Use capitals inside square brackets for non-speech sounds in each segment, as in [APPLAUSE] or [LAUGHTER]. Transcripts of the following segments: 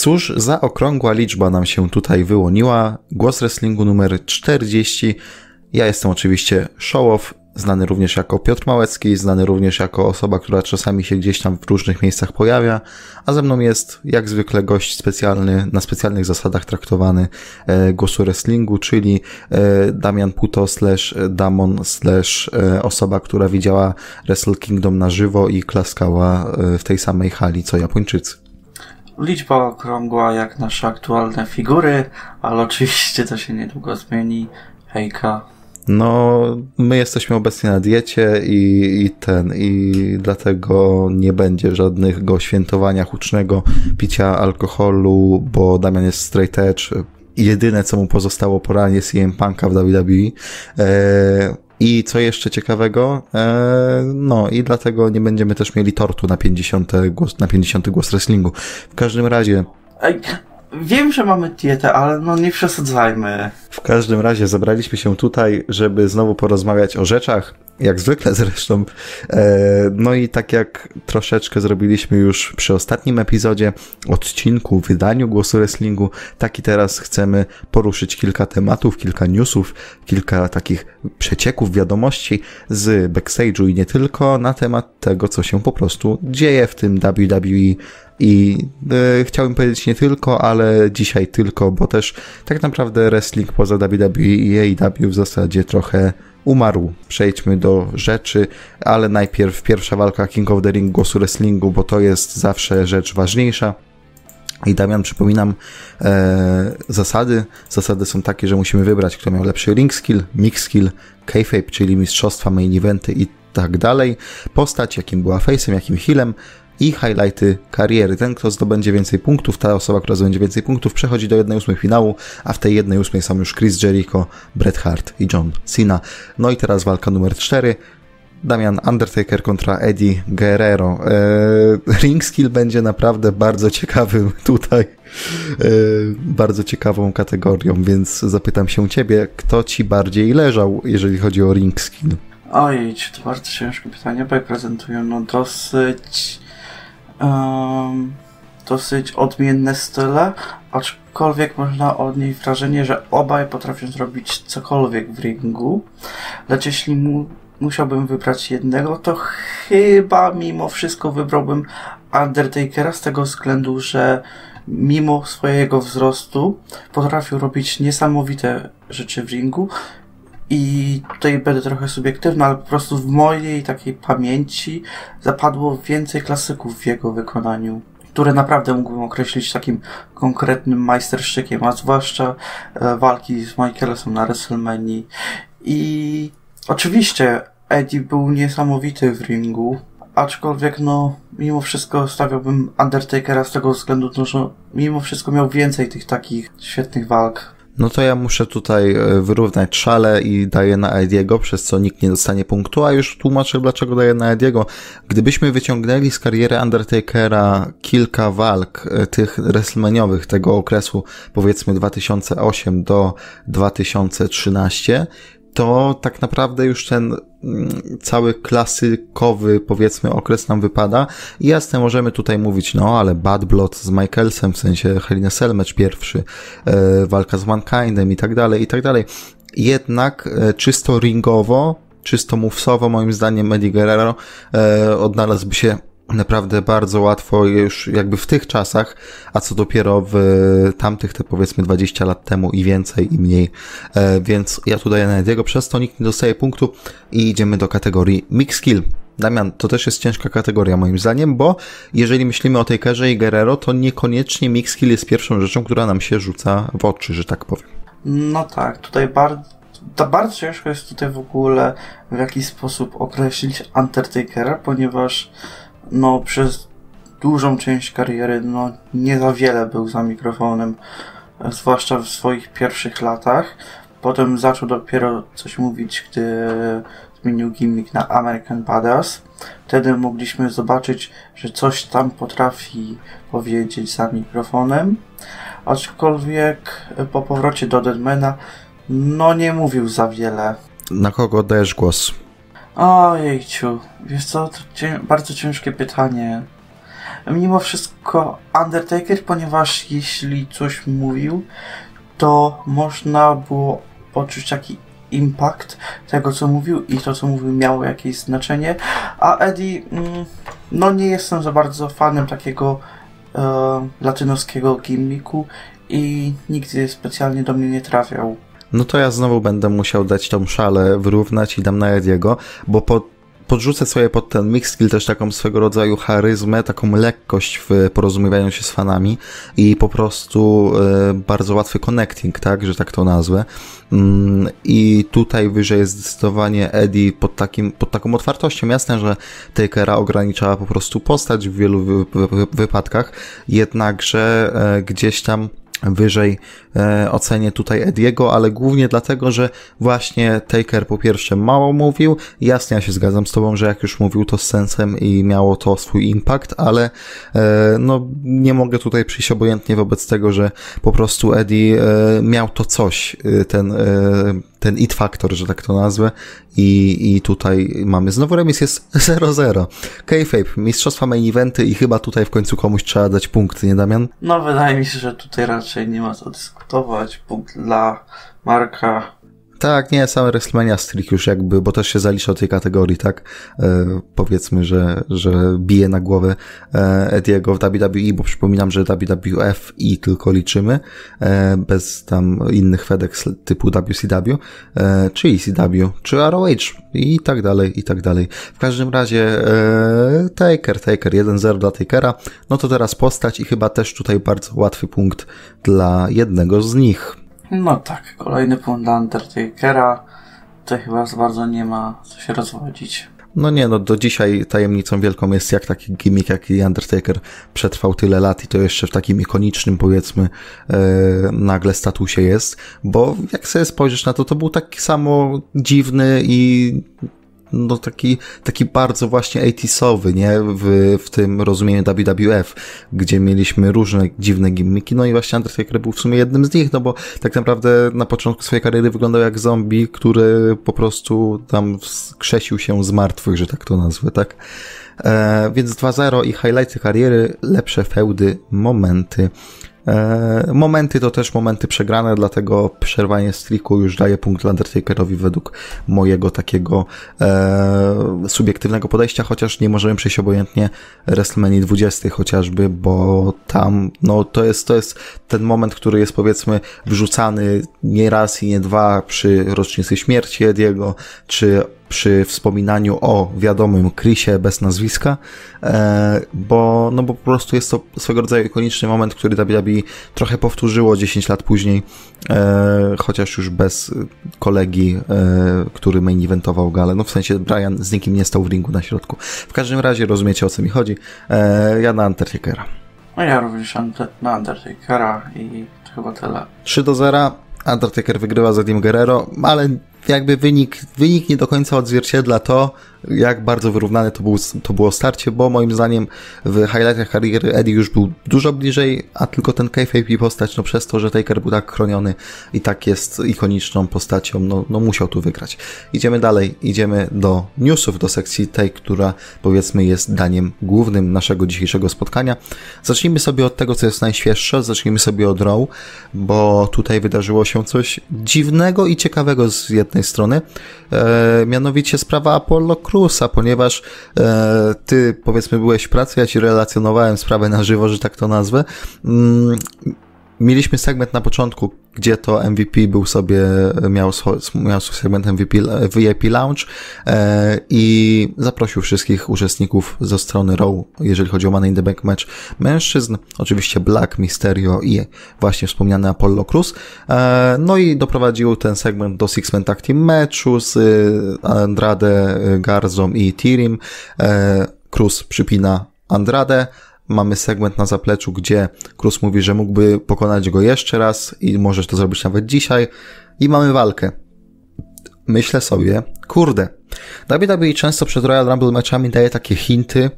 Cóż za okrągła liczba nam się tutaj wyłoniła. Głos wrestlingu numer 40. Ja jestem oczywiście Showoff, znany również jako Piotr Małecki, znany również jako osoba, która czasami się gdzieś tam w różnych miejscach pojawia, a ze mną jest jak zwykle gość specjalny, na specjalnych zasadach traktowany e, głosu wrestlingu, czyli e, Damian Puto slash Damon slash e, osoba, która widziała Wrestle Kingdom na żywo i klaskała e, w tej samej hali co Japończycy. Liczba okrągła jak nasze aktualne figury, ale [LAUGHS] oczywiście to się niedługo zmieni. Hejka. No, my jesteśmy obecnie na diecie i, i ten, i dlatego nie będzie żadnego świętowania hucznego, picia alkoholu, bo Damian jest straight edge. Jedyne, co mu pozostało po ranie CM Punka w WWE. Eee, I co jeszcze ciekawego? Eee, no i dlatego nie będziemy też mieli tortu na 50 głos, na 50 głos wrestlingu. W każdym razie... Wiem, że mamy dietę, ale no nie przesadzajmy. W każdym razie zebraliśmy się tutaj, żeby znowu porozmawiać o rzeczach, jak zwykle zresztą. E, no i tak jak troszeczkę zrobiliśmy już przy ostatnim epizodzie, odcinku, wydaniu Głosu Wrestlingu, tak i teraz chcemy poruszyć kilka tematów, kilka newsów, kilka takich przecieków, wiadomości z backstage'u i nie tylko na temat tego, co się po prostu dzieje w tym WWE i e, chciałbym powiedzieć nie tylko, ale dzisiaj tylko, bo też tak naprawdę wrestling poza WWE i AEW w zasadzie trochę umarł. Przejdźmy do rzeczy, ale najpierw pierwsza walka King of the Ring głosu wrestlingu, bo to jest zawsze rzecz ważniejsza. I Damian, przypominam e, zasady. Zasady są takie, że musimy wybrać, kto miał lepszy ring skill, mix skill, kayfabe, czyli mistrzostwa, main eventy i tak dalej. Postać, jakim była face'em, jakim healem, i highlighty kariery. Ten, kto zdobędzie więcej punktów, ta osoba, która zdobędzie więcej punktów, przechodzi do 1-8 finału, a w tej 1-8 są już Chris Jericho, Bret Hart i John Cena. No i teraz walka numer 4. Damian Undertaker kontra Eddie Guerrero. Eee, [LAUGHS] ring skill będzie naprawdę bardzo ciekawym [LAUGHS] tutaj, eee, bardzo ciekawą kategorią, więc zapytam się ciebie, kto ci bardziej leżał, jeżeli chodzi o ring skill? Ojej, to bardzo ciężkie pytanie, bo prezentują no dosyć um, dosyć odmienne style, aczkolwiek można odnieść wrażenie, że obaj potrafią zrobić cokolwiek w ringu, lecz jeśli mu, musiałbym wybrać jednego, to chyba mimo wszystko wybrałbym Undertakera z tego względu, że mimo swojego wzrostu potrafił robić niesamowite rzeczy w ringu i tutaj będę trochę subiektywny, ale po prostu w mojej takiej pamięci zapadło więcej klasyków w jego wykonaniu, które naprawdę mógłbym określić takim konkretnym majsterszczykiem, a zwłaszcza e, walki z Michaelem na WrestleMania. I oczywiście Eddie był niesamowity w ringu, aczkolwiek no, mimo wszystko stawiałbym Undertakera z tego względu, no, że mimo wszystko miał więcej tych takich świetnych walk no to ja muszę tutaj e, wyrównać szale i daję na Ediego, przez co nikt nie dostanie punktu, a już tłumaczę dlaczego daję na Ediego. Gdybyśmy wyciągnęli z kariery Undertakera kilka walk e, tych wrestlemaniowych tego okresu, powiedzmy 2008 do 2013, to tak naprawdę już ten mm, cały klasykowy, powiedzmy, okres nam wypada. I jasne, możemy tutaj mówić, no, ale Bad Blood z Michaelsem, w sensie Helena Selmecz pierwszy, e, walka z Mankindem i tak dalej, i tak dalej. Jednak e, czysto ringowo, czysto movesowo, moim zdaniem, Eddie Guerrero e, odnalazłby się naprawdę bardzo łatwo już jakby w tych czasach, a co dopiero w tamtych te powiedzmy 20 lat temu i więcej i mniej. E, więc ja tu daję na Ediego, przez to nikt nie dostaje punktu i idziemy do kategorii Mix Skill. Damian, to też jest ciężka kategoria moim zdaniem, bo jeżeli myślimy o Takerze i Guerrero, to niekoniecznie Mix Skill jest pierwszą rzeczą, która nam się rzuca w oczy, że tak powiem. No tak, tutaj bardzo to bardzo ciężko jest tutaj w ogóle w jakiś sposób określić Undertakera, ponieważ no przez dużą część kariery no nie za wiele był za mikrofonem, zwłaszcza w swoich pierwszych latach. Potem zaczął dopiero coś mówić, gdy zmienił gimmick na American Badass. Wtedy mogliśmy zobaczyć, że coś tam potrafi powiedzieć za mikrofonem. Aczkolwiek po powrocie do Deadmana no nie mówił za wiele. Na kogo dajesz głos? Ojejciu, wiesz co, to cię, bardzo ciężkie pytanie. mimo wszystko Undertaker, ponieważ jeśli coś mówił, to można było poczuć taki impact tego, co mówił i to, co mówił, miało jakieś znaczenie. A Eddie, mm, no nie jestem za bardzo fanem takiego e, latynoskiego gimmicku i nigdy specjalnie do mnie nie trafiał. No to ja znowu będę musiał dać tą szalę wyrównać i dam na Ediego, bo po podrzucę sobie pod ten mix skill też taką swego rodzaju charyzmę, taką lekkość w porozumiewaniu się z fanami i po prostu e, bardzo łatwy connecting, tak, że tak to nazwę. Mm, I tutaj wyżej jest zdecydowanie Eddie pod, takim, pod taką otwartością. Jasne, że Takera ograniczała po prostu postać w wielu wy, wy, wypadkach, jednakże e, gdzieś tam wyżej e, ocenię tutaj Ediego, ale głównie dlatego, że właśnie Taker po pierwsze mało mówił, jasnie ja się zgadzam z tobą, że jak już mówił to z sensem i miało to swój impact, ale e, no nie mogę tutaj przyjść obojętnie wobec tego, że po prostu Eddie e, miał to coś, e, ten e, ten it factor, że tak to nazwę i, i tutaj mamy znowu remis jest [LAUGHS] 0-0. Kayfabe, mistrzostwa main eventy i chyba tutaj w końcu komuś trzeba dać punkty, nie Damian? No wydaje mi się, że tutaj raczej nie ma co dyskutować. Punkt dla Marka tak, nie, same WrestleMania Streak już jakby, bo też się zalicza tej kategorii, tak? E, powiedzmy, że, że bije na głowę e, Ediego w WWE, bo przypominam, że WWF i tylko liczymy, e, bez tam innych FedEx typu WCW, e, czy ECW, czy ROH i tak dalej, i tak dalej. W każdym razie e, Taker, Taker, 1-0 dla Takera, no to teraz postać i chyba też tutaj bardzo łatwy punkt dla jednego z nich. No tak, kolejny punkt dla Undertakera. Tutaj chyba za bardzo nie ma co się rozwodzić. No nie, no do dzisiaj tajemnicą wielką jest jak taki gimmick, jak i Undertaker przetrwał tyle lat i to jeszcze w takim ikonicznym, powiedzmy, e, nagle statusie jest, bo jak sobie spojrzysz na to, to był taki samo dziwny i no taki, taki bardzo właśnie 80sowy, nie? W, w tym rozumieniu WWF, gdzie mieliśmy różne dziwne gimmiki, no i właśnie Undertaker był w sumie jednym z nich, no bo tak naprawdę na początku swojej kariery wyglądał jak zombie, który po prostu tam krzesił się z martwych, że tak to nazwę, tak? E, więc 2-0 i highlighty kariery, lepsze feudy, momenty. E, momenty to też momenty przegrane, dlatego przerwanie streaku już daje punkt Undertakerowi według mojego takiego e, subiektywnego podejścia, chociaż nie możemy przejść obojętnie WrestleMania 20 chociażby, bo tam, no to jest, to jest ten moment, który jest powiedzmy wrzucany nie raz i nie dwa przy rocznicy śmierci Ediego, czy przy wspominaniu o wiadomym Chrisie bez nazwiska, e, bo, no bo po prostu jest to swego rodzaju ikoniczny moment, który WWE trochę powtórzyło 10 lat później, e, chociaż już bez kolegi, e, który main eventował galę. No w sensie Brian z nikim nie stał w ringu na środku. W każdym razie rozumiecie o co mi chodzi. Ja na Undertakera. No ja również na Undertakera i chyba tyle. 3 do 0. Undertaker wygrywa z Edim Guerrero, ale jakby wynik, wynik nie do końca odzwierciedla to, jak bardzo wyrównane to, był, to było starcie, bo moim zdaniem w highlightach kariery Eddie już był dużo bliżej, a tylko ten kayfabe postać, no przez to, że Taker był tak chroniony i tak jest ikoniczną postacią, no, no musiał tu wygrać. Idziemy dalej, idziemy do newsów, do sekcji tej, która powiedzmy jest daniem głównym naszego dzisiejszego spotkania. Zacznijmy sobie od tego, co jest najświeższe, zacznijmy sobie od Raw, bo tutaj wydarzyło się coś dziwnego i ciekawego z jednej strony, e, mianowicie sprawa Apollo Cruza, ponieważ e, ty powiedzmy byłeś w pracy, ja ci relacjonowałem sprawę na żywo, że tak to nazwę. Mm, mieliśmy segment na początku, gdzie to MVP był sobie, miał, miał segment MVP, VIP Lounge e, i zaprosił wszystkich uczestników ze strony Raw, jeżeli chodzi o Money in the Bank match mężczyzn, oczywiście Black, Mysterio i właśnie wspomniany Apollo Cruz. E, no i doprowadził ten segment do Six Man Tag Team z e, Andrade, Garzą i Tirim. E, Cruz przypina Andrade, mamy segment na zapleczu, gdzie Cruz mówi, że mógłby pokonać go jeszcze raz i możesz to zrobić nawet dzisiaj. I mamy walkę. Myślę sobie, kurde, WWE często przed Royal Rumble meczami daje takie hinty,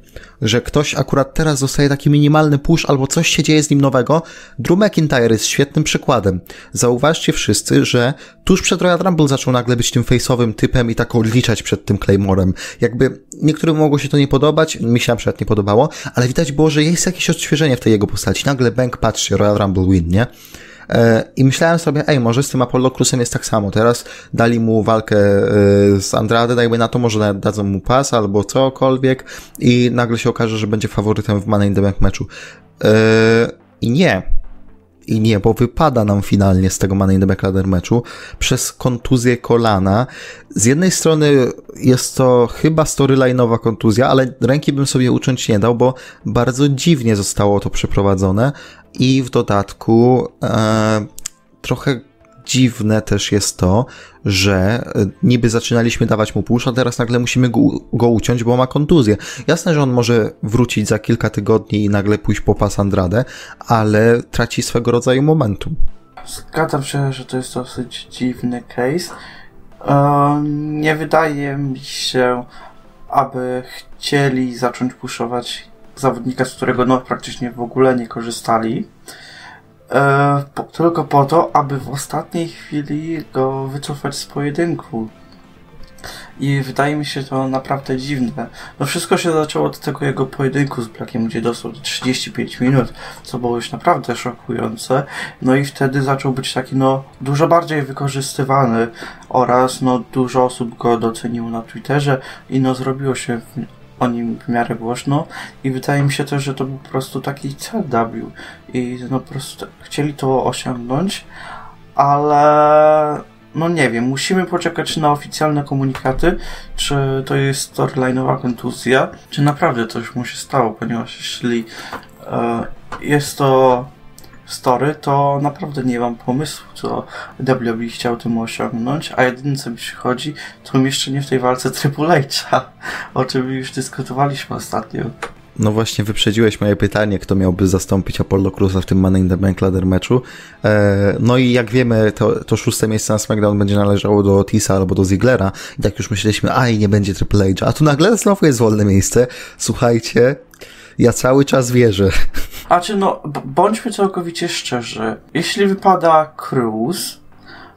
że ktoś akurat teraz dostaje taki minimalny push albo coś się dzieje z nim nowego. Drew McIntyre jest świetnym przykładem. Zauważcie wszyscy, że tuż przed Royal Rumble zaczął nagle być tym face'owym typem i tak odliczać przed tym Claymorem. Jakby niektórym mogło się to nie podobać, mi się na przykład nie podobało, ale widać było, że jest jakieś odświeżenie w tej jego postaci. Nagle Bank patrzy, Royal Rumble win, nie? E, I myślałem sobie, ej, może z tym Apollo Cruzem jest tak samo. Teraz dali mu walkę e, z Andrade, dajmy na to, może dadzą mu pas albo cokolwiek i nagle się okaże, że będzie faworytem w Money in the Bank meczu. E, I nie. I nie, bo wypada nam finalnie z tego Money in the Bank Ladder meczu przez kontuzję kolana. Z jednej strony jest to chyba storyline'owa kontuzja, ale ręki bym sobie ucząć nie dał, bo bardzo dziwnie zostało to przeprowadzone i w dodatku e, trochę dziwne też jest to, że e, niby zaczynaliśmy dawać mu push, a teraz nagle musimy go, go uciąć, bo ma kontuzję. Jasne, że on może wrócić za kilka tygodni i nagle pójść po pas Andrade, ale traci swego rodzaju momentum. Zgadzam się, że to jest dosyć dziwny case. Nie wydaje mi się, aby chcieli zacząć puszować zawodnika, z którego no praktycznie w ogóle nie korzystali. E, po, tylko po to, aby w ostatniej chwili go wycofać z pojedynku. I wydaje mi się to naprawdę dziwne. No wszystko się zaczęło od tego jego pojedynku z Blackiem, gdzie dostał 35 minut, co było już naprawdę szokujące. No i wtedy zaczął być taki, no, dużo bardziej wykorzystywany oraz, no, dużo osób go doceniło na Twitterze i no, zrobiło się o nim w miarę głośno i wydaje mi się też, że to był po prostu taki CW i no po prostu chcieli to osiągnąć, ale no nie wiem, musimy poczekać na oficjalne komunikaty, czy to jest storyline'owa kontuzja, czy naprawdę coś mu się stało, ponieważ jeśli e, jest to story, to naprawdę nie mam pomysłu, co WWE chciał tym osiągnąć, a jedyne co mi przychodzi, to umieszczenie w tej walce Triple H'a, o czym już dyskutowaliśmy ostatnio. No właśnie wyprzedziłeś moje pytanie, kto miałby zastąpić Apollo Cruz'a w tym Money in the Bank Ladder meczu. E, no i jak wiemy, to, to szóste miejsce na SmackDown będzie należało do Otisa albo do Ziglera. I tak już myśleliśmy, a i nie będzie Triple H, a tu nagle znowu jest wolne miejsce. Słuchajcie, ja cały czas wierzę. A czy no, bądźmy całkowicie szczerzy. Jeśli wypada Cruz,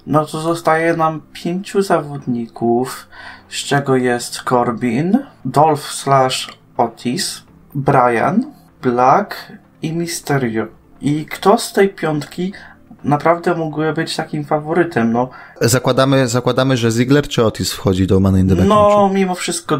no to zostaje nam pięciu zawodników, z czego jest Corbin, Dolph slash Otis, Brian, Black i Mysterio. I kto z tej piątki naprawdę mógłby być takim faworytem, no. Zakładamy, zakładamy, że Ziggler czy Otis wchodzi do Money in the No, mimo wszystko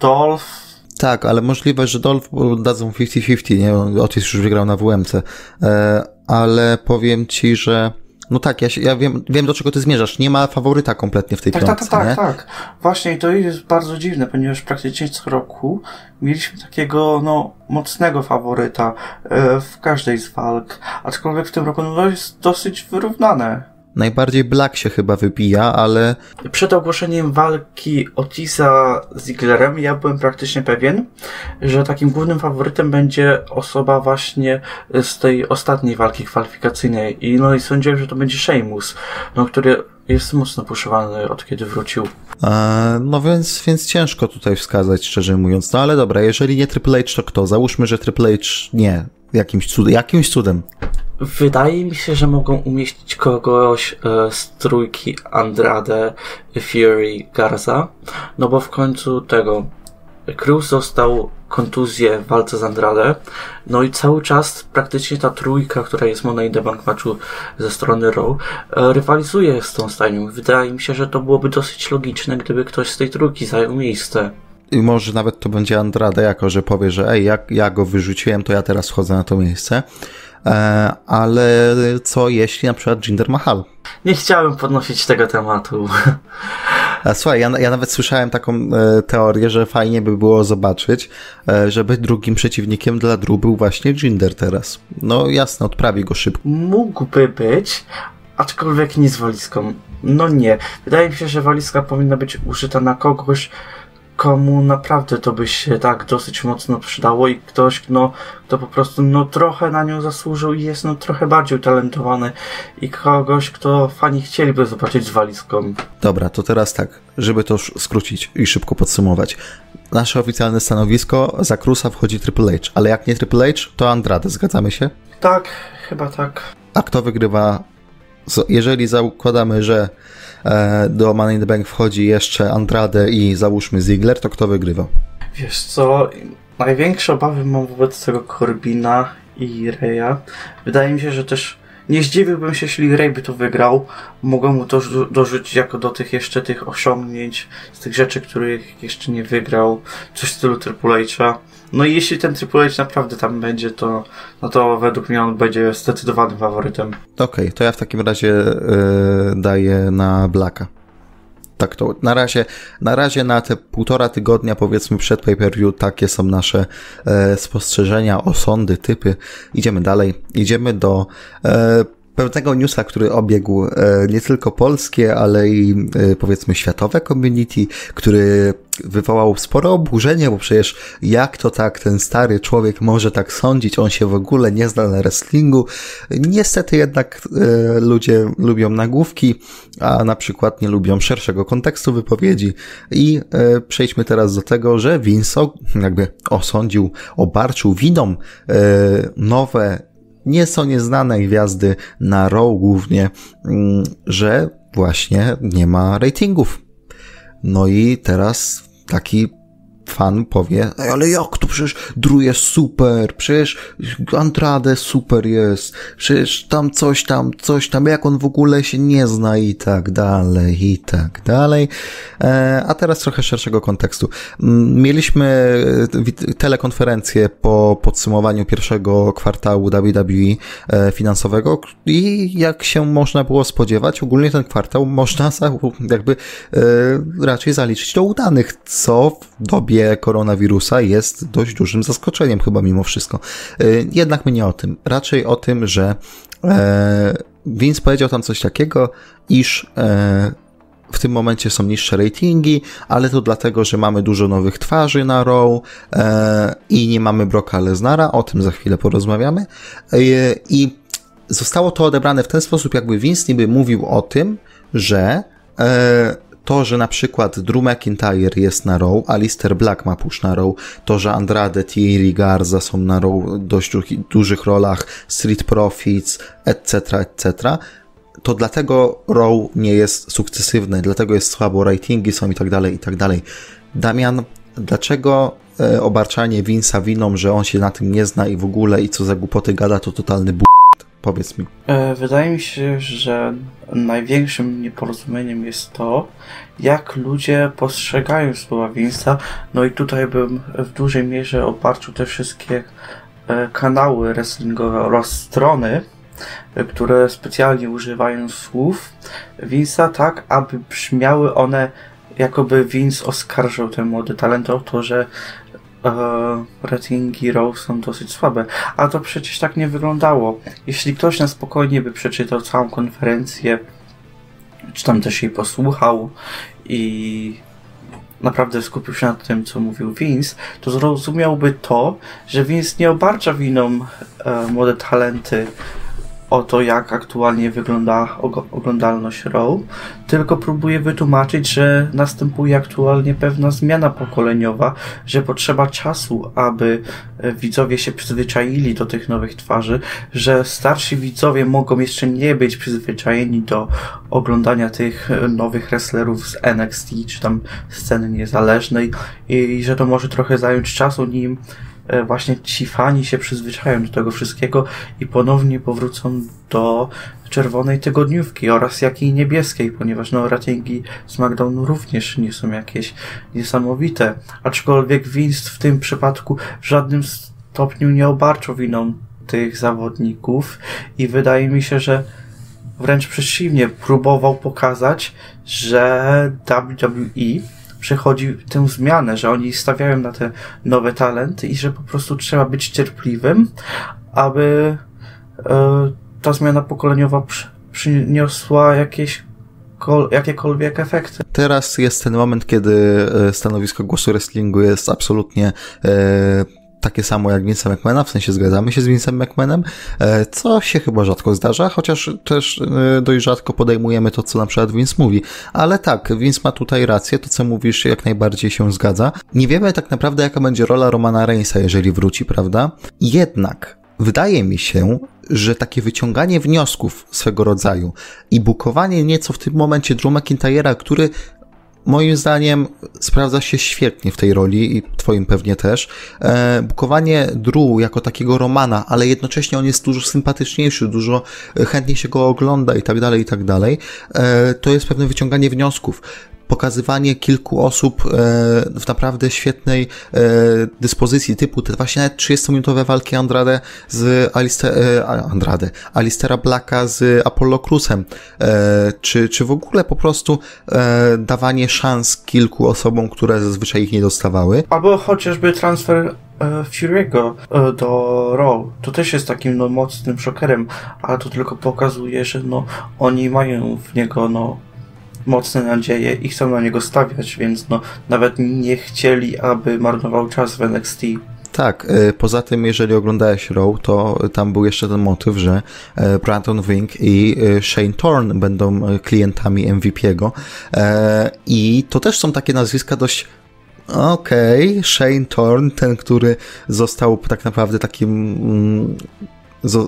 Dolph, tak, ale możliwe, że Dolph dadzą 50-50, nie? Otis już wygrał na WMC. E, ale powiem ci, że no tak, ja, się, ja wiem, wiem do czego ty zmierzasz. Nie ma faworyta kompletnie w tej tak, piątce, Tak, tak, nie? tak. Właśnie i to jest bardzo dziwne, ponieważ praktycznie co roku mieliśmy takiego, no, mocnego faworyta e, w każdej z walk. Aczkolwiek w tym roku, no, jest dosyć wyrównane. Najbardziej Black się chyba wybija, ale... Przed ogłoszeniem walki Otisa z Zigglerem ja byłem praktycznie pewien, że takim głównym faworytem będzie osoba właśnie z tej ostatniej walki kwalifikacyjnej. I no i sądziłem, że to będzie Sheamus, no, który jest mocno puszowany od kiedy wrócił. E, no więc, więc ciężko tutaj wskazać, szczerze mówiąc. No ale dobra, jeżeli nie Triple H, to kto? Załóżmy, że Triple H nie. Jakimś cudem. Jakimś cudem. Wydaje mi się, że mogą umieścić kogoś e, z trójki Andrade, Fury, Garza, no bo w końcu tego Cruz dostał kontuzję w walce z Andrade, no i cały czas praktycznie ta trójka, która jest Money in the Bank matchu ze strony Raw, e, rywalizuje z tą stajnią. Wydaje mi się, że to byłoby dosyć logiczne, gdyby ktoś z tej trójki zajął miejsce. I może nawet to będzie Andrade, jako że powie, że ej, jak ja go wyrzuciłem, to ja teraz wchodzę na to miejsce. E, ale co jeśli na przykład Jinder Mahal? Nie chciałem podnosić tego tematu. A słuchaj, ja, ja nawet słyszałem taką e, teorię, że fajnie by było zobaczyć, e, żeby drugim przeciwnikiem dla Drew był właśnie Jinder teraz. No jasne, odprawi go szybko. Mógłby być, aczkolwiek nie z walizką. No nie. Wydaje mi się, że walizka powinna być użyta na kogoś, komu naprawdę to by się tak dosyć mocno przydało i ktoś, no, kto po prostu, no, trochę na nią zasłużył i jest, no, trochę bardziej utalentowany i kogoś, kto fani chcieliby zobaczyć z walizką. Dobra, to teraz tak, żeby to skrócić i szybko podsumować. Nasze oficjalne stanowisko, za Krusa wchodzi Triple H, ale jak nie Triple H, to Andrade, zgadzamy się? Tak, chyba tak. A kto wygrywa? Jeżeli zakładamy, że do Money in the Bank wchodzi jeszcze Andrade i załóżmy Ziggler, to kto wygrywa? Wiesz co, największe obawy mam wobec tego Corbina i Reya. Wydaje mi się, że też nie zdziwiłbym się, jeśli Ray by to wygrał. Mogą mu to dorzucić jako do tych jeszcze tych osiągnięć, z tych rzeczy, których jeszcze nie wygrał, coś w stylu Triple H'a. No i jeśli ten Triple H naprawdę tam będzie, to, no to według mnie on będzie zdecydowanym faworytem. Okej, okay, to ja w takim razie yy, daję na Blacka. Tak to na razie, na razie na te półtora tygodnia powiedzmy przed pay-per-view takie są nasze e, spostrzeżenia, osądy, typy. Idziemy dalej. Idziemy do e, pewnego newsa, który obiegł e, nie tylko polskie, ale i e, powiedzmy światowe community, który wywołał spore oburzenie, bo przecież jak to tak ten stary człowiek może tak sądzić, on się w ogóle nie zna na wrestlingu. Niestety jednak e, ludzie lubią nagłówki, a na przykład nie lubią szerszego kontekstu wypowiedzi. I przejdźmy teraz do tego, że Vince jakby osądził, obarczył winą e, nowe nieco nieznane gwiazdy na Raw głównie, mm, że właśnie nie ma ratingów. No i teraz taki fan powie, ale jak to przecież Drew jest super, przecież Andrade super jest, przecież tam coś tam, coś tam, jak on w ogóle się nie zna i tak dalej, i tak dalej. E, a teraz trochę szerszego kontekstu. Mieliśmy e, telekonferencję po podsumowaniu pierwszego kwartału WWE e, finansowego i jak się można było spodziewać, ogólnie ten kwartał można jakby raczej zaliczyć do udanych, co w dobie dobie koronawirusa jest dość dużym zaskoczeniem chyba mimo wszystko. E, jednak my nie o tym. Raczej o tym, że e, Vince powiedział tam coś takiego, iż e, w tym momencie są niższe ratingi, ale to dlatego, że mamy dużo nowych twarzy na Raw e, i nie mamy Broka Lesnara, o tym za chwilę porozmawiamy. I zostało to odebrane w ten sposób, jakby Vince niby mówił o tym, że to, że na przykład Drew McIntyre jest na Raw, Alistair Black ma push na Raw, to, że Andrade, Thierry Garza są na Raw w dość dużych rolach, Street Profits, etc., etc., to dlatego Raw nie jest sukcesywny, dlatego jest słabo, ratingi są i tak dalej, i tak dalej. Damian, dlaczego e, obarczanie Vince'a winą, że on się na tym nie zna i w ogóle i co za głupoty gada, to totalny b***? Powiedz mi. E, wydaje mi się, że największym nieporozumieniem jest to, jak ludzie postrzegają słowa Vince'a. No i tutaj bym w dużej mierze oparczył te wszystkie e, kanały wrestlingowe oraz strony, e, które specjalnie używają słów Vince'a tak, aby brzmiały one jakoby Vince oskarżał ten młody talent o to, że ratingi Raw są dosyć słabe. A to przecież tak nie wyglądało. Jeśli ktoś na spokojnie by przeczytał całą konferencję, czy tam też jej posłuchał i naprawdę skupił się na tym, co mówił Vince, to zrozumiałby to, że Vince nie obarcza winą e, młode talenty o to, jak aktualnie wygląda oglądalność Raw, tylko próbuje wytłumaczyć, że następuje aktualnie pewna zmiana pokoleniowa, że potrzeba czasu, aby e, widzowie się przyzwyczaili do tych nowych twarzy, że starsi widzowie mogą jeszcze nie być przyzwyczajeni do oglądania tych e, nowych wrestlerów z NXT, czy tam sceny niezależnej i że to może trochę zająć czasu, nim właśnie ci fani się przyzwyczają do tego wszystkiego i ponownie powrócą do czerwonej tygodniówki oraz jakiej niebieskiej, ponieważ no ratingi SmackDownu również nie są jakieś niesamowite. Aczkolwiek Vince w tym przypadku w żadnym stopniu nie obarczał winą tych zawodników i wydaje mi się, że wręcz przeciwnie, próbował pokazać, że WWE przechodzi tę zmianę, że oni stawiają na te nowe talenty i że po prostu trzeba być cierpliwym, aby e, ta zmiana pokoleniowa przy, przyniosła jakieś jakiekolwiek efekty. Teraz jest ten moment, kiedy e, stanowisko głosu wrestlingu jest absolutnie e, takie samo jak Vince McMahona, w sensie zgadzamy się z Vince'em McMahonem, e, co się chyba rzadko zdarza, chociaż też e, dość rzadko podejmujemy to, co na przykład Vince mówi. Ale tak, Vince ma tutaj rację, to co mówisz jak najbardziej się zgadza. Nie wiemy tak naprawdę, jaka będzie rola Romana Reignsa, jeżeli wróci, prawda? Jednak wydaje mi się, że takie wyciąganie wniosków swego rodzaju i bukowanie nieco w tym momencie Drew McIntyre'a, który moim zdaniem sprawdza się świetnie w tej roli i twoim pewnie też. E, bukowanie Drew jako takiego Romana, ale jednocześnie on jest dużo sympatyczniejszy, dużo chętniej się go ogląda i tak dalej, i tak dalej. E, to jest pewne wyciąganie wniosków pokazywanie kilku osób e, w naprawdę świetnej e, dyspozycji, typu te właśnie nawet 30-minutowe walki Andrade z Alister, e, Andrade, Alistera Blacka z Apollo Cruzem, czy, czy w ogóle po prostu dawanie szans kilku osobom, które zazwyczaj ich nie dostawały. Albo chociażby transfer Fury'ego do Raw. To też jest takim no, mocnym szokerem, ale to tylko pokazuje, że no, oni mają w niego no, mocne nadzieje i chcą na niego stawiać, więc no, nawet nie chcieli, aby marnował czas w NXT. Tak, e, poza tym, jeżeli oglądałeś Raw, to tam był jeszcze ten motyw, że e, Brandon Wing i e, Shane Thorne będą klientami MVP'ego i to też są takie nazwiska dość Okej, okay. Shane Thorne, ten, który został tak naprawdę takim mm,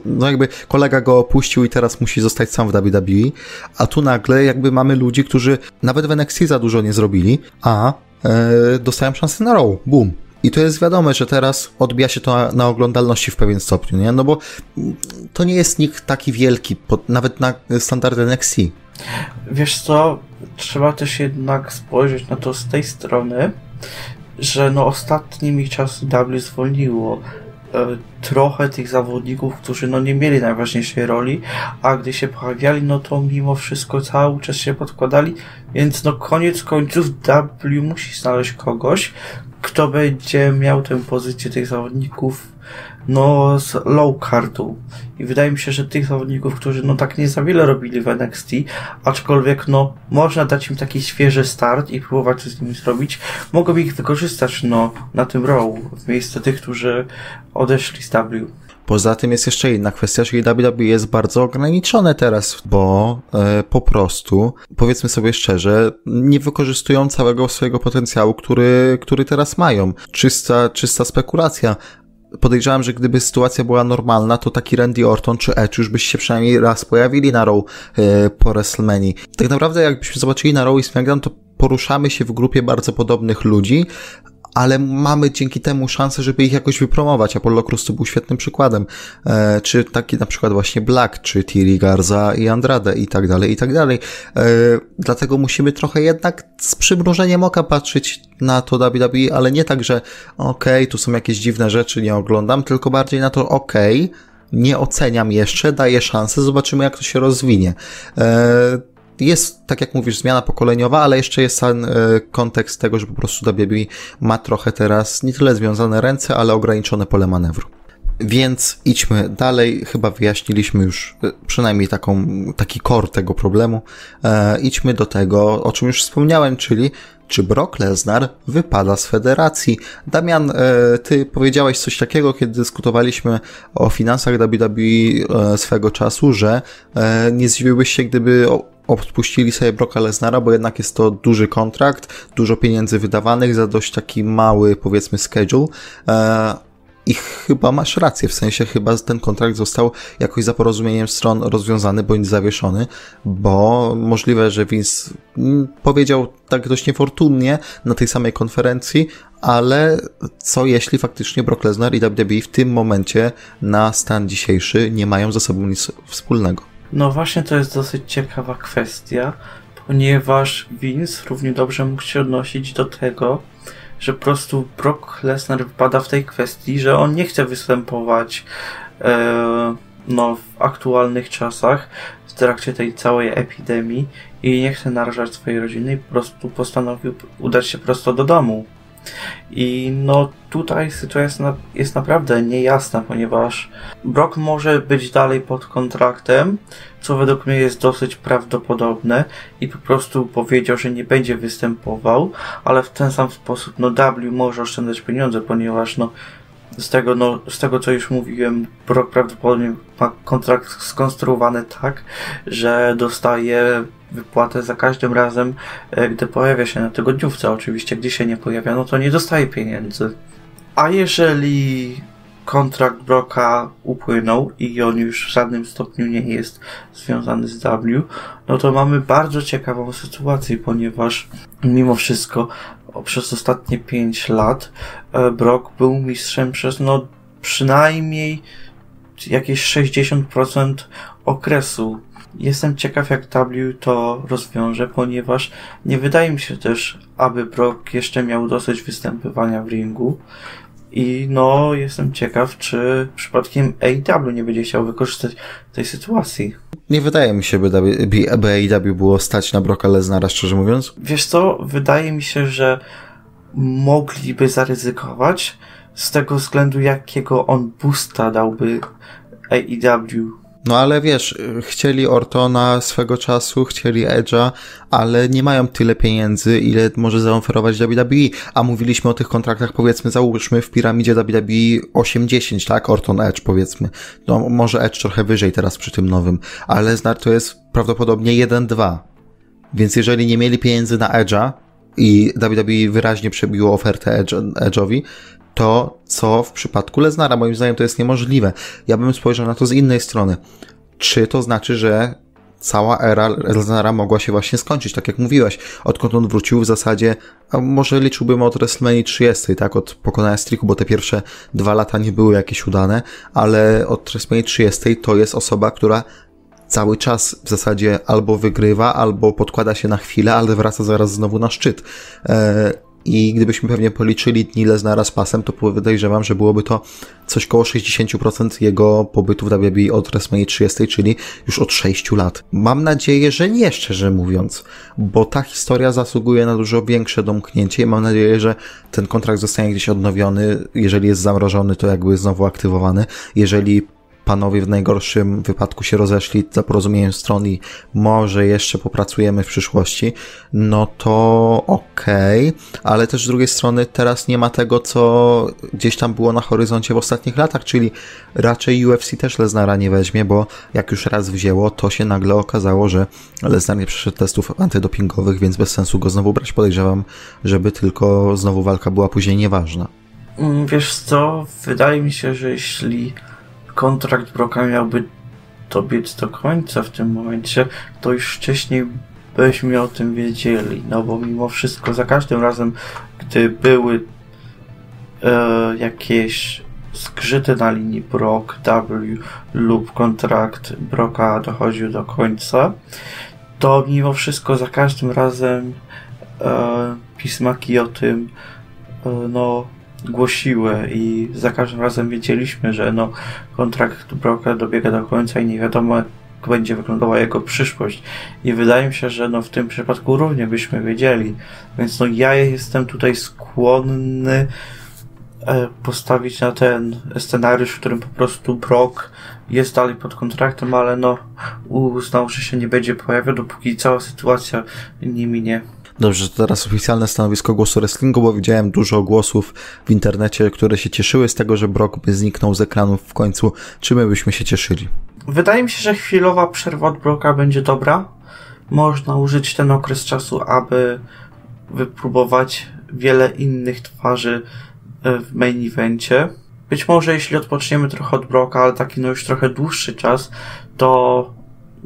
no jakby kolega go opuścił i teraz musi zostać sam w WWE, a tu nagle jakby mamy ludzi, którzy nawet w NXT za dużo nie zrobili, a e, dostają szansę na Raw. Boom. I to jest wiadome, że teraz odbija się to na, oglądalności w pewien stopniu, nie? No bo to nie jest nikt taki wielki, pod, nawet na standardy NXT. Wiesz co, trzeba też jednak spojrzeć na to z tej strony, że no ostatnimi czasy W zwolniło E, trochę tych zawodników, którzy no nie mieli najważniejszej roli, a gdy się pojawiali, no to mimo wszystko cały czas się podkładali, więc no koniec końców W musi znaleźć kogoś, kto będzie miał tę pozycję tych zawodników no z low cardu. I wydaje mi się, że tych zawodników, którzy no tak nie za wiele robili w NXT, aczkolwiek no można dać im taki świeży start i próbować coś z nimi zrobić, mogą ich wykorzystać no na tym row w miejsce tych, którzy odeszli z W. Poza tym jest jeszcze inna kwestia, czyli WWE jest bardzo ograniczone teraz, bo e, po prostu, powiedzmy sobie szczerze, nie wykorzystują całego swojego potencjału, który, który teraz mają. Czysta, czysta spekulacja podejrzewam, że gdyby sytuacja była normalna, to taki Randy Orton czy Edge już byś się przynajmniej raz pojawili na Raw yy, po WrestleMania. Tak naprawdę jakbyśmy zobaczyli na Raw i SmackDown, to poruszamy się w grupie bardzo podobnych ludzi, ale mamy dzięki temu szansę, żeby ich jakoś wypromować. Apollo Cruz to był świetnym przykładem. E, czy taki na przykład właśnie Black, czy Thierry Garza i Andrade i tak dalej, i tak dalej. E, dlatego musimy trochę jednak z przymrużeniem oka patrzeć na to WWE, ale nie tak, że okej, okay, tu są jakieś dziwne rzeczy, nie oglądam, tylko bardziej na to okej, okay, nie oceniam jeszcze, daję szansę, zobaczymy jak to się rozwinie. E, jest, tak jak mówisz, zmiana pokoleniowa, ale jeszcze jest ten e, kontekst tego, że po prostu WWE ma trochę teraz nie tyle związane ręce, ale ograniczone pole manewru. Więc idźmy dalej. Chyba wyjaśniliśmy już e, przynajmniej taką, taki core tego problemu. E, idźmy do tego, o czym już wspomniałem, czyli czy Brock Lesnar wypada z federacji? Damian, e, ty powiedziałeś coś takiego, kiedy dyskutowaliśmy o finansach WWE swego czasu, że e, nie zdziwiłbyś się, gdyby odpuścili sobie Brocka Lesnara, bo jednak jest to duży kontrakt, dużo pieniędzy wydawanych za dość taki mały, powiedzmy, schedule. I chyba masz rację, w sensie chyba ten kontrakt został jakoś za porozumieniem stron rozwiązany bądź zawieszony, bo możliwe, że Vince mm, powiedział tak dość niefortunnie na tej samej konferencji, ale co jeśli faktycznie Brock Lesnar i WWE w tym momencie na stan dzisiejszy nie mają ze sobą nic wspólnego? No właśnie to jest dosyć ciekawa kwestia, ponieważ Vince równie dobrze mógł się odnosić do tego, że po prostu Brock Lesnar wypada w tej kwestii, że on nie chce występować e, no, w aktualnych czasach w trakcie tej całej epidemii i nie chce narażać swojej rodziny i po prostu postanowił udać się prosto do domu. I no tutaj sytuacja jest, na, jest naprawdę niejasna, ponieważ Brock może być dalej pod kontraktem, co według mnie jest dosyć prawdopodobne i po prostu powiedział, że nie będzie występował, ale w ten sam sposób no W może oszczędzać pieniądze, ponieważ no z tego, no, z tego co już mówiłem, Brock prawdopodobnie ma kontrakt skonstruowany tak, że dostaje wypłatę za każdym razem, e, gdy pojawia się na tygodniówce. Oczywiście, gdy się nie pojawia, no to nie dostaje pieniędzy. A jeżeli kontrakt Broka upłynął i on już w żadnym stopniu nie jest związany z W, no to mamy bardzo ciekawą sytuację, ponieważ mimo wszystko przez ostatnie 5 lat e, Brock był mistrzem przez no przynajmniej jakieś 60% okresu. Jestem ciekaw, jak W to rozwiąże, ponieważ nie wydaje mi się też, aby Brock jeszcze miał dosyć występowania w ringu. I no, jestem ciekaw, czy przypadkiem AEW nie będzie chciał wykorzystać tej sytuacji. Nie wydaje mi się, by, by AEW było stać na Brocka Lesnara, szczerze mówiąc. Wiesz co, wydaje mi się, że mogliby zaryzykować z tego względu, jakiego on boosta dałby AEW no ale wiesz, chcieli Ortona swego czasu, chcieli Edge'a, ale nie mają tyle pieniędzy, ile może zaoferować WWE. A mówiliśmy o tych kontraktach, powiedzmy, załóżmy w piramidzie WWE 8-10, tak? Orton Edge, powiedzmy. No może Edge trochę wyżej teraz przy tym nowym, ale Lesnar to jest prawdopodobnie 1-2. Więc jeżeli nie mieli pieniędzy na Edge'a, i WWE wyraźnie przebiło ofertę Edge, Edge'owi, to, co w przypadku Leznara. Moim zdaniem to jest niemożliwe. Ja bym spojrzał na to z innej strony. Czy to znaczy, że cała era Lesnara mogła się właśnie skończyć, tak jak mówiłeś. Odkąd on wrócił w zasadzie, a może liczyłbym od WrestleMania 30, tak, od pokonania Striku, bo te pierwsze dwa lata nie były jakieś udane, ale od WrestleMania 30 to jest osoba, która cały czas w zasadzie albo wygrywa, albo podkłada się na chwilę, ale wraca zaraz znowu na szczyt. I gdybyśmy pewnie policzyli dni Lesnara z pasem, to podejrzewam, że byłoby to coś koło 60% jego pobytu w WWE od WrestleMania 30, czyli już od 6 lat. Mam nadzieję, że nie, szczerze mówiąc, bo ta historia zasługuje na dużo większe domknięcie i mam nadzieję, że ten kontrakt zostanie gdzieś odnowiony, jeżeli jest zamrożony, to jakby znowu aktywowany, jeżeli panowie w najgorszym wypadku się rozeszli za porozumieniem stron i może jeszcze popracujemy w przyszłości, no to okej, okay. ale też z drugiej strony teraz nie ma tego, co gdzieś tam było na horyzoncie w ostatnich latach, czyli raczej UFC też Lesnara nie weźmie, bo jak już raz wzięło, to się nagle okazało, że Lesnar nie przeszedł testów antydopingowych, więc bez sensu go znowu brać. Podejrzewam, żeby tylko znowu walka była później nieważna. Mm, wiesz co, wydaje mi się, że jeśli kontrakt Broka miałby dobiec do końca w tym momencie, to już wcześniej byśmy o tym wiedzieli, no bo mimo wszystko za każdym razem, gdy były e, jakieś skrzyty na linii Brock W lub kontrakt Broka dochodził do końca, to mimo wszystko za każdym razem e, pismaki o tym e, no głosiły i za każdym razem wiedzieliśmy, że no, kontrakt Broka dobiega do końca i nie wiadomo, jak będzie wyglądała jego przyszłość. I wydaje mi się, że no, w tym przypadku również byśmy wiedzieli. Więc no, ja jestem tutaj skłonny e, postawić na ten scenariusz, w którym po prostu Brock jest dalej pod kontraktem, ale no uznał, że się nie będzie pojawiał, dopóki cała sytuacja nie minie. Dobrze, to teraz oficjalne stanowisko głosu wrestlingu, bo widziałem dużo głosów w internecie, które się cieszyły z tego, że Brock by zniknął z ekranów w końcu. Czy my byśmy się cieszyli? Wydaje mi się, że chwilowa przerwa od Brocka będzie dobra. Można użyć ten okres czasu, aby wypróbować wiele innych twarzy e, w main evencie. Być może jeśli odpoczniemy trochę od Brocka, ale taki no już trochę dłuższy czas, to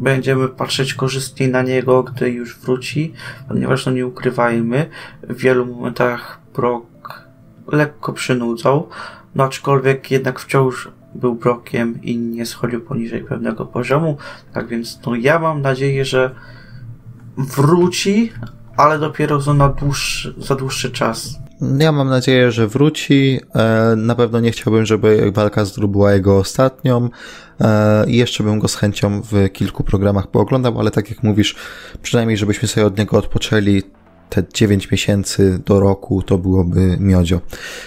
będziemy patrzeć korzystnie na niego, gdy już wróci, ponieważ no nie ukrywajmy, w wielu momentach Brock lekko przynudzał, no aczkolwiek jednak wciąż był Brockiem i nie schodził poniżej pewnego poziomu, tak więc no ja mam nadzieję, że wróci, ale dopiero za, dłuższy, za dłuższy czas. Ja mam nadzieję, że wróci. E, na pewno nie chciałbym, żeby walka z Drew była jego ostatnią. E, jeszcze bym go z chęcią w kilku programach pooglądał, ale tak jak mówisz, przynajmniej żebyśmy sobie od niego odpoczęli, te 9 miesięcy do roku to byłoby miodzio.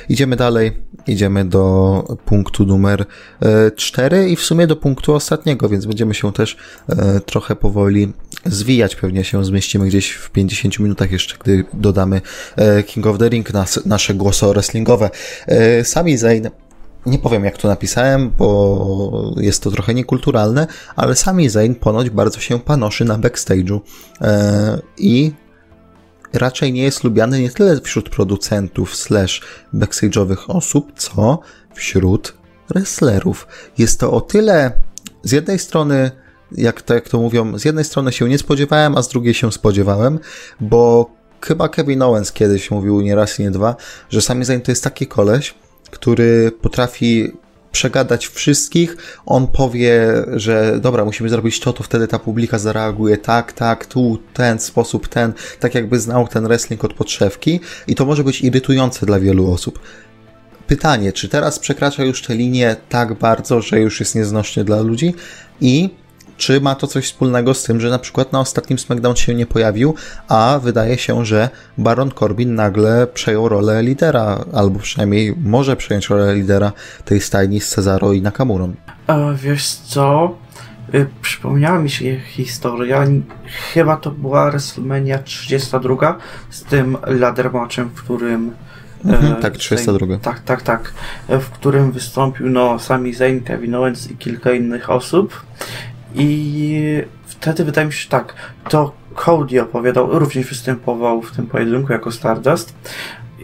Idziemy dalej, idziemy do punktu numer 4 e, i w sumie do punktu ostatniego, więc będziemy się też trochę powoli zwijać. Pewnie się zmieścimy gdzieś w 50 minutach jeszcze, gdy dodamy e, King of the Ring, nas, nasze głosy wrestlingowe. Sami Zayn nie powiem jak to napisałem, bo jest to trochę niekulturalne, ale Sami Zayn ponoć bardzo się panoszy na backstage'u i raczej nie jest lubiany nie tyle wśród producentów slash backstage'owych osób, co wśród wrestlerów. Jest to o tyle z jednej strony, jak to, jak to mówią, z jednej strony się nie spodziewałem, a z drugiej się spodziewałem, bo chyba Kevin Owens kiedyś mówił nie raz i nie dwa, że Sami Zayn to jest taki koleś, który potrafi przegadać wszystkich, on powie, że dobra, musimy zrobić to, to wtedy ta publika zareaguje tak, tak, tu, ten sposób, ten, tak jakby znał ten wrestling od podszewki. I to może być irytujące dla wielu osób. Pytanie, czy teraz przekracza już tę linię tak bardzo, że już jest nieznośnie dla ludzi? I czy ma to coś wspólnego z tym, że na przykład na ostatnim SmackDown się nie pojawił, a wydaje się, że Baron Corbin nagle przejął rolę lidera, albo przynajmniej może przejąć rolę lidera tej stajni z Cezaro i Nakamurą. E, wiesz co? Y, przypomniała mi się historia. Chyba to była WrestleMania 32 z tym ladder matchem, w którym Mhm, e, tak, 32. Tak, tak, tak. E, w którym wystąpił no, Sami Zayn, Kevin Owens i kilka innych osób. I wtedy wydaje mi się, tak, to Cody opowiadał, również występował w tym pojedynku jako Stardust.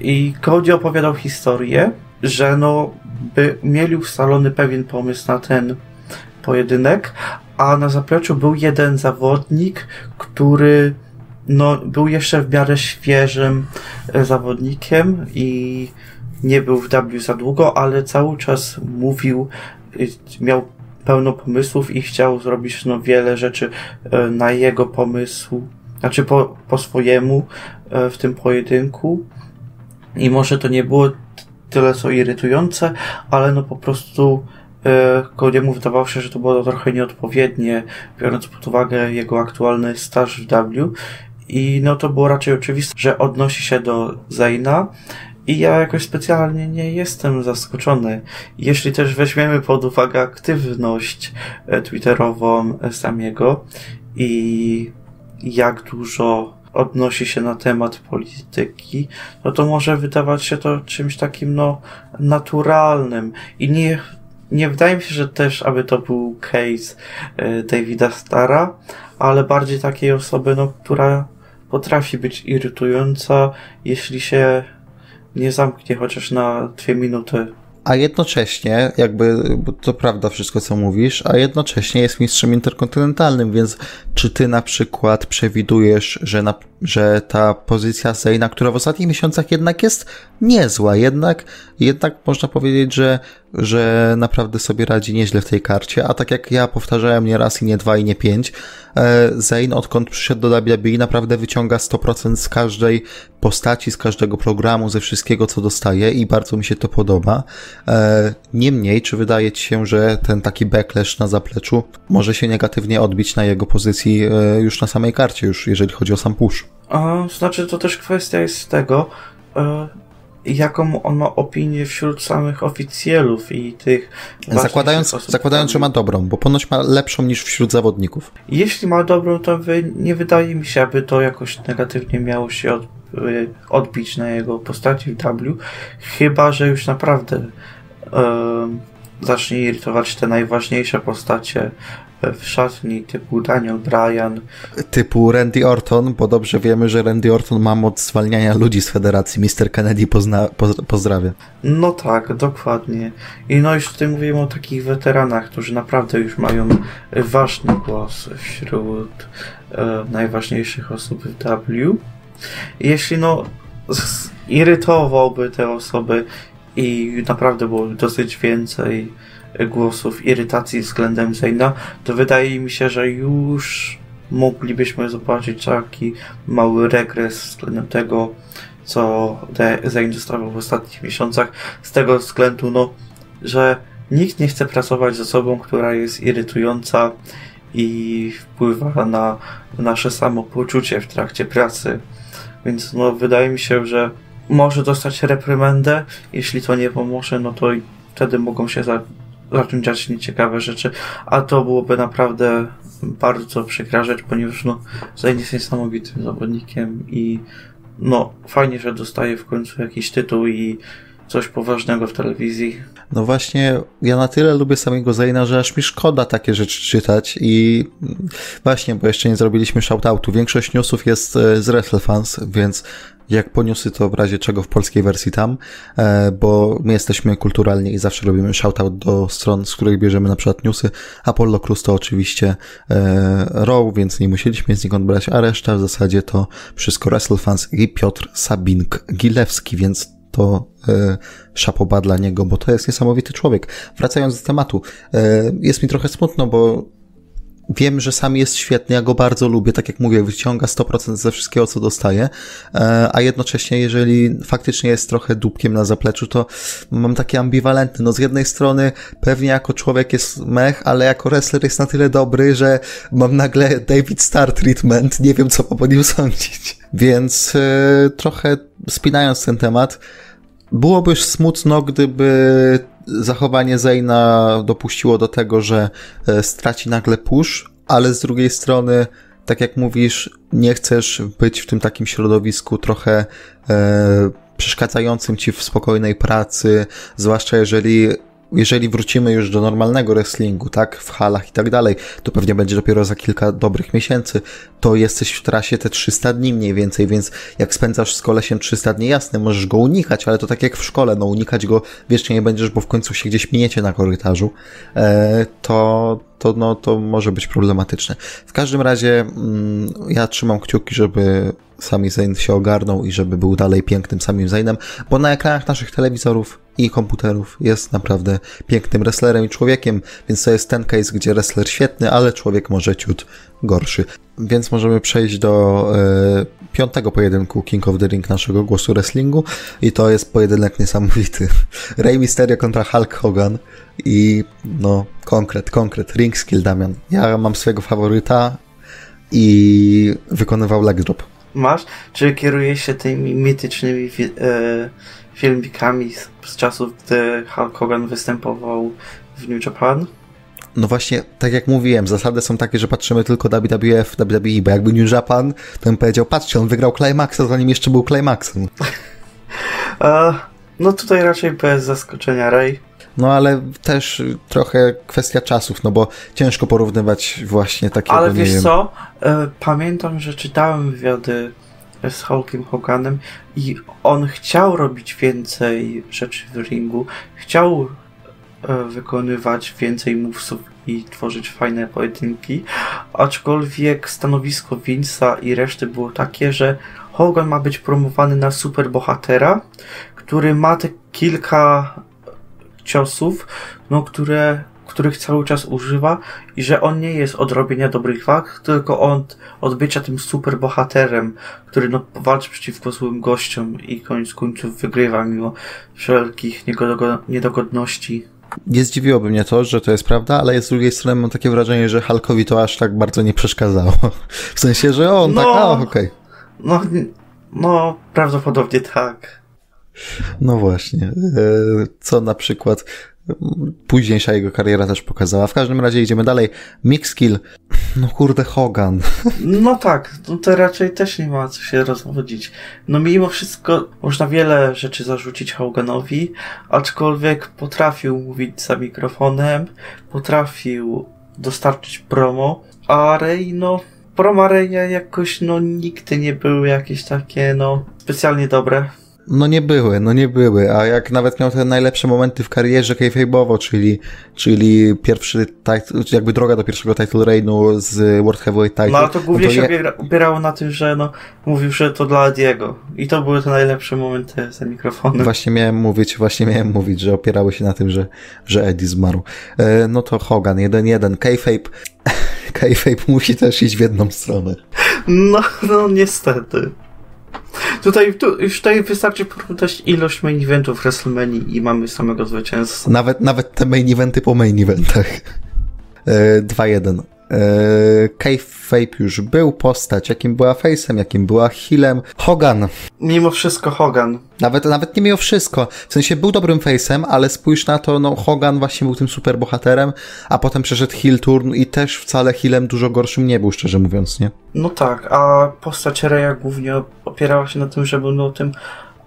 I Cody opowiadał historię, że no, by mieli ustalony pewien pomysł na ten pojedynek, a na zapleczu był jeden zawodnik, który no, był jeszcze w miarę świeżym e, zawodnikiem i nie był w W za długo, ale cały czas mówił, miał pełno pomysłów i chciał zrobić no, wiele rzeczy e, na jego pomysł, znaczy po, po swojemu e, w tym pojedynku. I może to nie było tyle co irytujące, ale no po prostu e, Cody'emu wydawało się, że to było trochę nieodpowiednie, biorąc pod uwagę jego aktualny staż w W. I no to było raczej oczywiste, że odnosi się do Zayna i ja jakoś specjalnie nie jestem zaskoczony. Jeśli też weźmiemy pod uwagę aktywność e, twitterową e, Samiego i jak dużo odnosi się na temat polityki, no to może wydawać się to czymś takim, no, naturalnym. I nie, nie wydaje mi się, że też, aby to był case e, Davida Stara, ale bardziej takiej osoby, no, która potrafi być irytująca, jeśli się nie zamknie chociaż na dwie minuty. A jednocześnie, jakby, to prawda wszystko co mówisz, a jednocześnie jest mistrzem interkontynentalnym, więc czy ty na przykład przewidujesz, że, na, że ta pozycja Zayna, która w ostatnich miesiącach jednak jest niezła, jednak, jednak można powiedzieć, że, że naprawdę sobie radzi nieźle w tej karcie, a tak jak ja powtarzałem nie raz i nie dwa i nie pięć, e, Zayn odkąd przyszedł do WWE naprawdę wyciąga 100% z każdej postaci, z każdego programu, ze wszystkiego co dostaje i bardzo mi się to podoba. E, niemniej, czy wydaje ci się, że ten taki backlash na zapleczu może się negatywnie odbić na jego pozycji e, już na samej karcie, już jeżeli chodzi o sam push? A, znaczy, to też kwestia jest tego, jaką on ma opinię wśród samych oficjelów i tych. Zakładając, zakładając że ma dobrą, bo ponoć ma lepszą niż wśród zawodników. Jeśli ma dobrą, to wy, nie wydaje mi się, aby to jakoś negatywnie miało się od, y, odbić na jego postaci w W, chyba że już naprawdę zacznie irytować te najważniejsze postacie w szatni typu Daniel Bryan. Typu Randy Orton, bo dobrze wiemy, że Randy Orton ma moc zwalniania ludzi z federacji. Mr. Kennedy pozna, poz, pozdrawia. No tak, dokładnie. I no już tutaj mówimy o takich weteranach, którzy naprawdę już mają ważny głos wśród e, najważniejszych osób w W. Jeśli no irytowałby te osoby i naprawdę było dosyć więcej głosów irytacji względem Zayna, to wydaje mi się, że już moglibyśmy zobaczyć taki mały regres względem tego, co Zayn dostawał w ostatnich miesiącach, z tego względu, no, że nikt nie chce pracować z osobą, która jest irytująca i wpływa na nasze samopoczucie w trakcie pracy. Więc no, wydaje mi się, że może dostać reprymendę. Jeśli to nie pomoże, no to wtedy mogą się za, zacząć dziać nieciekawe rzeczy. A to byłoby naprawdę bardzo przykra rzecz, ponieważ no, Zayn jest niesamowitym zawodnikiem i no, fajnie, że dostaje w końcu jakiś tytuł i coś poważnego w telewizji. No właśnie, ja na tyle lubię samego Zayna, że aż mi szkoda takie rzeczy czytać i właśnie, bo jeszcze nie zrobiliśmy shoutoutu. Większość newsów jest e, z WrestleFans, więc jak poniosy to w razie czego w polskiej wersji tam, e, bo my jesteśmy kulturalni i zawsze robimy shoutout do stron, z których bierzemy na przykład newsy. Apollo Plus to oczywiście e, Row, więc nie musieliśmy z nich brać, a reszta w zasadzie to wszystko WrestleFans i Piotr Sabink-Gilewski, więc to e, szapoba dla niego, bo to jest niesamowity człowiek. Wracając do tematu, jest mi trochę smutno, bo wiem, że sam jest świetny, ja go bardzo lubię, tak jak mówię, wyciąga 100% ze wszystkiego, co dostaje, e, a jednocześnie, jeżeli faktycznie jest trochę dupkiem na zapleczu, to mam takie ambiwalentne. No z jednej strony pewnie jako człowiek jest mech, ale jako wrestler jest na tyle dobry, że mam nagle David Star treatment, nie wiem, co po nim [LAUGHS] sądzić. Więc e, trochę spinając ten temat, byłoby smutno, gdyby zachowanie Zayna dopuściło do tego, że e, straci nagle push, ale z drugiej strony, tak jak mówisz, nie chcesz być w tym takim środowisku trochę e, przeszkadzającym ci w spokojnej pracy, zwłaszcza jeżeli jeżeli wrócimy już do normalnego wrestlingu, tak, w halach i tak dalej, to pewnie będzie dopiero za kilka dobrych miesięcy, to jesteś w trasie te 300 dni mniej więcej, więc jak spędzasz z kolesiem 300 dni, jasne, możesz go unikać, ale to tak jak w szkole, no unikać go wiecznie nie będziesz, bo w końcu się gdzieś miniecie na korytarzu, e, to, to, no, to może być problematyczne. W każdym razie mm, ja trzymam kciuki, żeby Sami Zayn się ogarnął i żeby był dalej pięknym Samim Zaynem, bo na ekranach naszych telewizorów i komputerów jest naprawdę pięknym wrestlerem i człowiekiem, więc to jest ten case, gdzie wrestler świetny, ale człowiek może ciut gorszy. Więc możemy przejść do e, piątego pojedynku King of the Ring naszego głosu wrestlingu i to jest pojedynek niesamowity. [LAUGHS] Rey Mysterio kontra Hulk Hogan i no konkret, konkret, ring skill Damian. Ja mam swojego faworyta i wykonywał leg drop. Masz? Czy kierujesz się tymi mitycznymi fi e, filmikami z, z czasów, gdy Hulk Hogan występował w New Japan? No właśnie, tak jak mówiłem, zasady są takie, że patrzymy tylko WWF, WWE, bo jakby New Japan, to bym powiedział, patrzcie, on wygrał Climaxa, zanim jeszcze był Climaxem. [LAUGHS] no tutaj raczej bez zaskoczenia Ray. No ale też trochę kwestia czasów, no bo ciężko porównywać właśnie takie. Ale wiesz wiem... co? E, pamiętam, że czytałem wywiady z Hulkiem Hoganem i on chciał robić więcej rzeczy w ringu, chciał e, wykonywać więcej movesów i tworzyć fajne pojedynki, aczkolwiek stanowisko Vince'a i reszty było takie, że Hogan ma być promowany na superbohatera, który ma te kilka ciosów, no, które, których cały czas używa i że on nie jest od robienia dobrych walk, tylko od, od bycia tym super bohaterem, który no, walczy przeciwko złym gościom i koniec końców wygrywa mimo wszelkich niedogodności. Nie zdziwiłoby mnie to, że to jest prawda, ale z drugiej strony mam takie wrażenie, że Hulkowi to aż tak bardzo nie przeszkadzało. W sensie, że on no, tak, a okej. Okay. No, no, prawdopodobnie tak. No właśnie. E, co na przykład późniejsza jego kariera też pokazała. W każdym razie idziemy dalej. Mixkill. No kurde, Hogan. [LAUGHS] No tak, no to raczej też nie ma co się rozwodzić. No mimo wszystko można wiele rzeczy zarzucić Hoganowi, aczkolwiek potrafił mówić za mikrofonem, potrafił dostarczyć promo, a Rey, no promo Reya jakoś, no nigdy nie były jakieś takie, no specjalnie dobre. No nie były, no nie były, a jak nawet miał te najlepsze momenty w karierze kayfabe'owo, czyli, czyli pierwszy title, jakby droga do pierwszego title reignu z World Heavyweight Title. No ale to głównie no to się je... opierało na tym, że no, mówił, że to dla Diego. I to były te najlepsze momenty za mikrofonem. Właśnie miałem mówić, właśnie miałem mówić, że opierały się na tym, że, że Eddie zmarł. E, no to Hogan, 1-1, kayfabe. kayfabe musi też iść w jedną stronę. No, no niestety. Tutaj, tu, tutaj wystarczy porównać ilość main eventów WrestleMania i mamy samego zwycięzcę. Nawet, nawet te main eventy po main eventach. 2-1. Yy, Kayfabe już był, postać, jakim była Face'em, jakim była Healem. Hogan. Mimo wszystko Hogan. Nawet, nawet nie mimo wszystko. W sensie był dobrym Face'em, ale spójrz na to, no Hogan właśnie był tym super bohaterem, a potem przeszedł Heel Turn i też wcale Healem dużo gorszym nie był, szczerze mówiąc, nie? No tak, a postać Reya głównie opierała się na tym, że był no, tym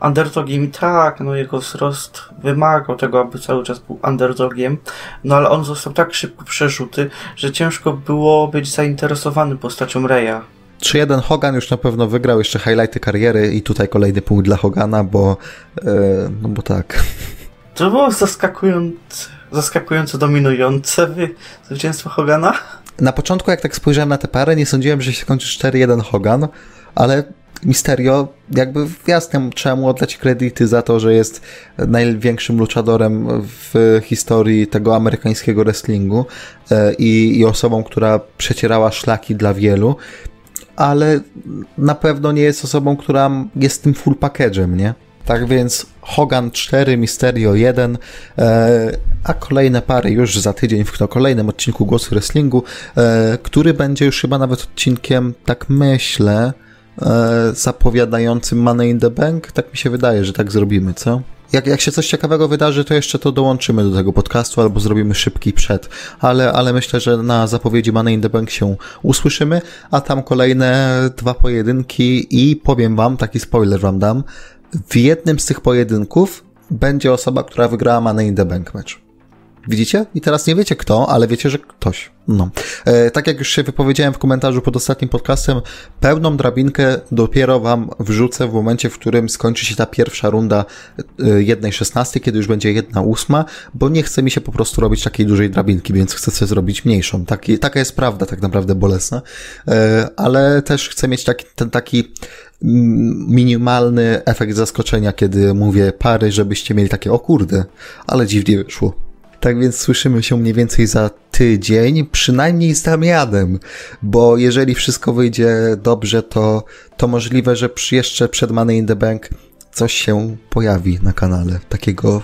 underdogiem i tak, no jego wzrost wymagał tego, aby cały czas był underdogiem, no ale on został tak szybko przerzuty, że ciężko było być zainteresowany postacią Reya. 3-1 Hogan już na pewno wygrał jeszcze highlighty kariery i tutaj kolejny punkt dla Hogana, bo e, no bo tak. [LAUGHS] To było zaskakujące, zaskakująco dominujące zwycięstwo Hogana. Na początku jak tak spojrzałem na tę parę, nie sądziłem, że się kończy 4-1 Hogan, ale Misterio jakby jasne trzeba mu oddać kredyty za to, że jest największym luchadorem w historii tego amerykańskiego wrestlingu e, i, i osobą, która przecierała szlaki dla wielu, ale na pewno nie jest osobą, która jest tym full package'em, nie? Tak więc Hogan 4, Misterio 1, e, a kolejne pary już za tydzień w kolejnym odcinku Głosu Wrestlingu, e, który będzie już chyba nawet odcinkiem, tak myślę, zapowiadającym Money in the Bank. Tak mi się wydaje, że tak zrobimy, co? Jak, jak się coś ciekawego wydarzy, to jeszcze to dołączymy do tego podcastu albo zrobimy szybki przed. Ale, ale myślę, że na zapowiedzi Money in the Bank się usłyszymy, a tam kolejne dwa pojedynki i powiem wam, taki spoiler wam dam, w jednym z tych pojedynków będzie osoba, która wygrała Money in the Bank mecz. Widzicie? I teraz nie wiecie kto, ale wiecie, że ktoś. No. E, tak jak już się wypowiedziałem w komentarzu pod ostatnim podcastem, pełną drabinkę dopiero wam wrzucę w momencie, w którym skończy się ta pierwsza runda e, jednej szesnasty, kiedy już będzie jedna ósma, bo nie chce mi się po prostu robić takiej dużej drabinki, więc chcę sobie zrobić mniejszą. Taki, taka jest prawda, tak naprawdę bolesna. E, ale też chcę mieć taki, ten taki mm, minimalny efekt zaskoczenia, kiedy mówię pary, żebyście mieli takie, o kurde, ale dziwnie wyszło. Tak więc słyszymy się mniej więcej za tydzień, przynajmniej z Damianem, bo jeżeli wszystko wyjdzie dobrze, to, to możliwe, że jeszcze przed Money in the Bank coś się pojawi na kanale, takiego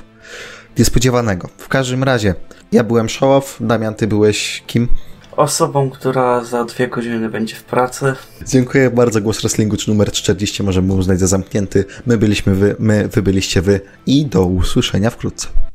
niespodziewanego. W każdym razie, ja byłem Showoff, Damian, ty byłeś kim? Osobą, która za dwie godziny będzie w pracy. Dziękuję bardzo. Głos Wrestlingu czy numer 40 możemy uznać za zamknięty. My byliśmy wy, my, wy byliście wy i do usłyszenia wkrótce.